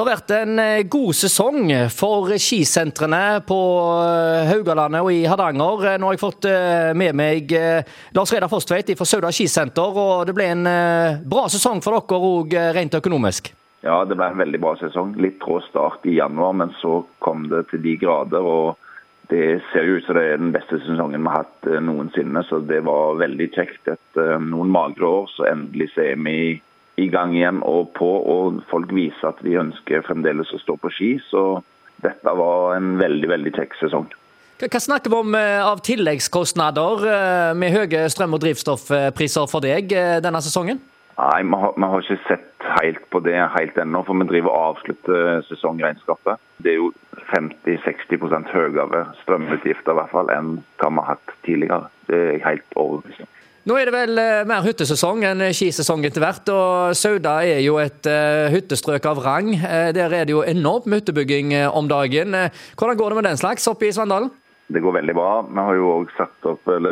Det har vært en eh, god sesong for skisentrene på eh, Haugalandet og i Hardanger. Nå har jeg fått eh, med meg Lars Reidar Fostveit fra Sauda skisenter, og det ble en bra sesong for dere òg rent økonomisk? Ja, det ble en veldig bra sesong. Litt trå start i januar, men så kom det til de grader. og det ser jo ut som det er den beste sesongen vi har hatt noensinne, så det var veldig kjekt. Etter noen magre år så endelig ser er vi i gang igjen og på, og folk viser at de ønsker fremdeles å stå på ski. Så dette var en veldig, veldig kjekk sesong. Hva snakker vi om eh, av tilleggskostnader eh, med høye strøm- og drivstoffpriser for deg eh, denne sesongen? Nei, vi har, har, ikke sett helt på det helt ennå, for vi driver og avslutter sesongregnskapet. Det er jo 50-60% høyere strømutgifter i hvert fall enn hva vi har hatt tidligere. Det er jeg helt overbevist. Nå er det vel eh, mer hyttesesong enn skisesong etter hvert, og Sauda er jo et uh, hyttestrøk av rang. Uh, der er det jo enormt med hyttebygging om dagen. hvordan går det med den slags oppe i Svandalen? Det går veldig bra. Vi har jo òg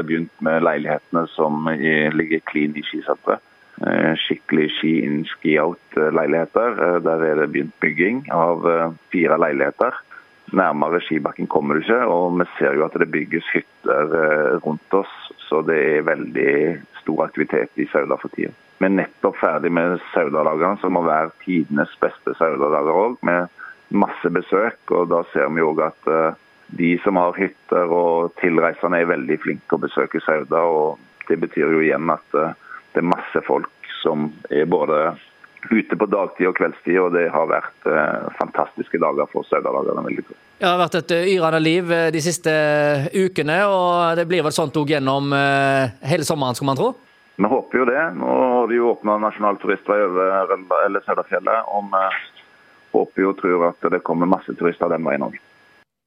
begynt med leilighetene som ligger clean i skisenteret. Skikkelig ski in, ski out-leiligheter. Der er det begynt bygging av fire leiligheter. Nærmere skibakken kommer du ikke, og vi ser jo at det bygges hytter eh, rundt oss. Så det er veldig stor aktivitet i Sauda for tida. Vi er nettopp ferdig med Sauda-dagene, som må være tidenes beste Sauda-dager òg, med masse besøk. og Da ser vi òg at eh, de som har hytter og tilreisende er veldig flinke å besøke Sauda. og Det betyr jo igjen at eh, det er masse folk som er både ute på dagtid og kveldstid, og det har vært eh, fantastiske dager for Saudalagerne. Det har vært et eh, yrende liv eh, de siste eh, ukene, og det blir vel sånt òg gjennom eh, hele sommeren, skal man tro? Vi håper jo det. Nå har de jo åpna nasjonal turistvei over eller Saudafjellet. Og vi håper og tror at det kommer masse turister den veien òg.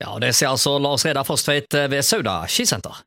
Ja, det sier altså Lars Reidar Fostveit ved Sauda skisenter.